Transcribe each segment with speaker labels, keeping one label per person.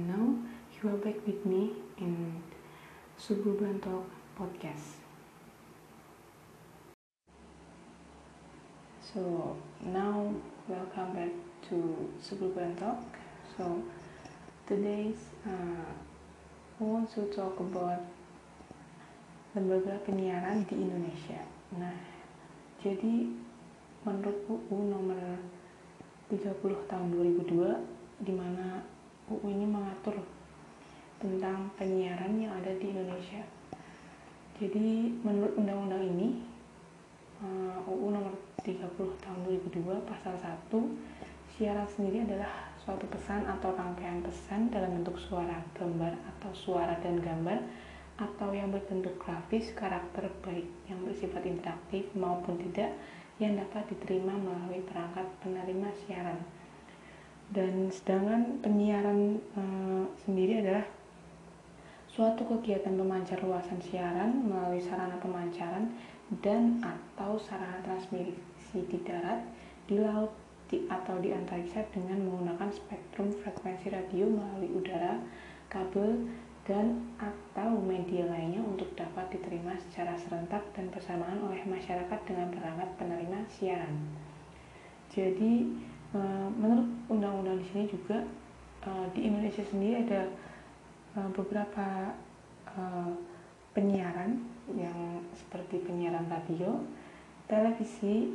Speaker 1: and now you are back with me in Suburban Talk podcast. So now welcome back to Suburban Talk. So today's uh, I want to talk about lembaga penyiaran di Indonesia. Nah, jadi menurut UU nomor 30 tahun 2002 di mana UU ini mengatur tentang penyiaran yang ada di Indonesia. Jadi menurut undang-undang ini UU uh, nomor 30 tahun 2002 pasal 1 siaran sendiri adalah suatu pesan atau rangkaian pesan dalam bentuk suara, gambar atau suara dan gambar atau yang berbentuk grafis karakter baik yang bersifat interaktif maupun tidak yang dapat diterima melalui perangkat penerima siaran. Dan sedangkan penyiaran e, sendiri adalah suatu kegiatan pemancar luasan siaran melalui sarana pemancaran dan atau sarana transmisi di darat, di laut, di, atau di antariksa dengan menggunakan spektrum frekuensi radio melalui udara, kabel, dan atau media lainnya untuk dapat diterima secara serentak dan bersamaan oleh masyarakat dengan perangkat penerima siaran. Jadi menurut undang-undang di sini juga eh, di Indonesia sendiri ada eh, beberapa penyiaran yang seperti penyiaran radio, televisi,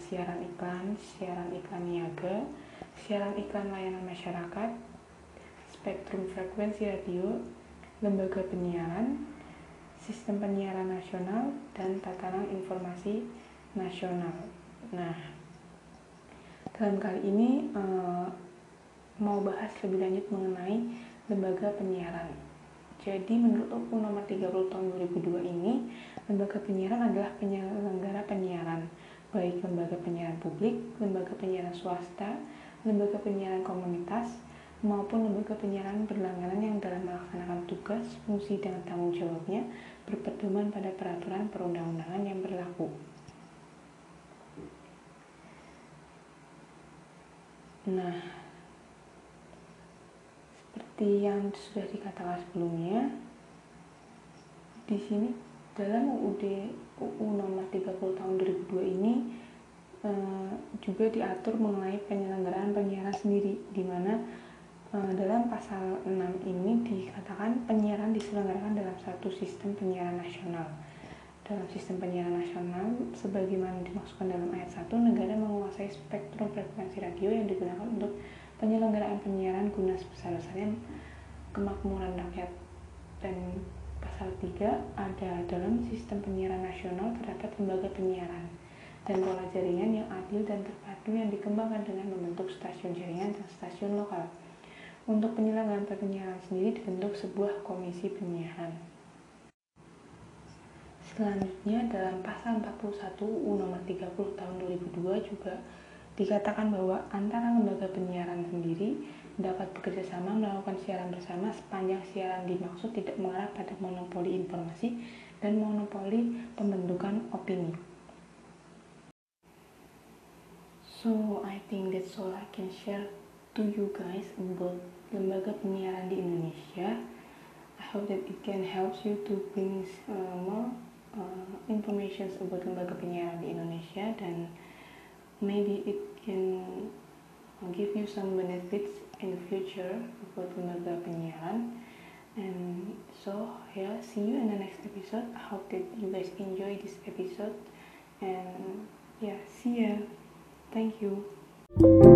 Speaker 1: siaran iklan, siaran iklan niaga, siaran iklan layanan masyarakat, spektrum frekuensi radio, lembaga penyiaran, sistem penyiaran nasional, dan tatanan informasi nasional. Nah, dalam kali ini uh, mau bahas lebih lanjut mengenai lembaga penyiaran. Jadi menurut UU nomor 30 tahun 2002 ini, lembaga penyiaran adalah penyelenggara penyiaran, baik lembaga penyiaran publik, lembaga penyiaran swasta, lembaga penyiaran komunitas, maupun lembaga penyiaran berlangganan yang dalam melaksanakan tugas, fungsi, dan tanggung jawabnya berpedoman pada peraturan perundang-undangan yang berlaku. Nah, seperti yang sudah dikatakan sebelumnya, di sini dalam UUD UU nomor 30 tahun 2002 ini eh, juga diatur mengenai penyelenggaraan penyiaran sendiri, di mana Eh, dalam pasal 6 ini dikatakan penyiaran diselenggarakan dalam satu sistem penyiaran nasional. Dalam sistem penyiaran nasional, sebagaimana dimaksudkan dalam ayat 1, negara menguasai spektrum frekuensi radio yang digunakan untuk penyelenggaraan penyiaran guna sebesar-besarnya kemakmuran rakyat. Dan pasal 3 ada dalam sistem penyiaran nasional terdapat lembaga penyiaran dan pola jaringan yang adil dan terpadu yang dikembangkan dengan membentuk stasiun jaringan dan stasiun lokal untuk penyelenggaraan penyiaran sendiri dibentuk sebuah komisi penyiaran. Selanjutnya dalam pasal 41 UU nomor 30 tahun 2002 juga dikatakan bahwa antara lembaga penyiaran sendiri dapat bekerjasama melakukan siaran bersama sepanjang siaran dimaksud tidak mengarah pada monopoli informasi dan monopoli pembentukan opini. So I think that's all I can share to you guys about lembaga penyiaran di Indonesia. I hope that it can help you to bring uh, more uh, information about lembaga penyiaran di Indonesia dan maybe it can give you some benefits in the future about lembaga penyiaran. And so yeah, see you in the next episode. I hope that you guys enjoy this episode and yeah, see ya. Thank you.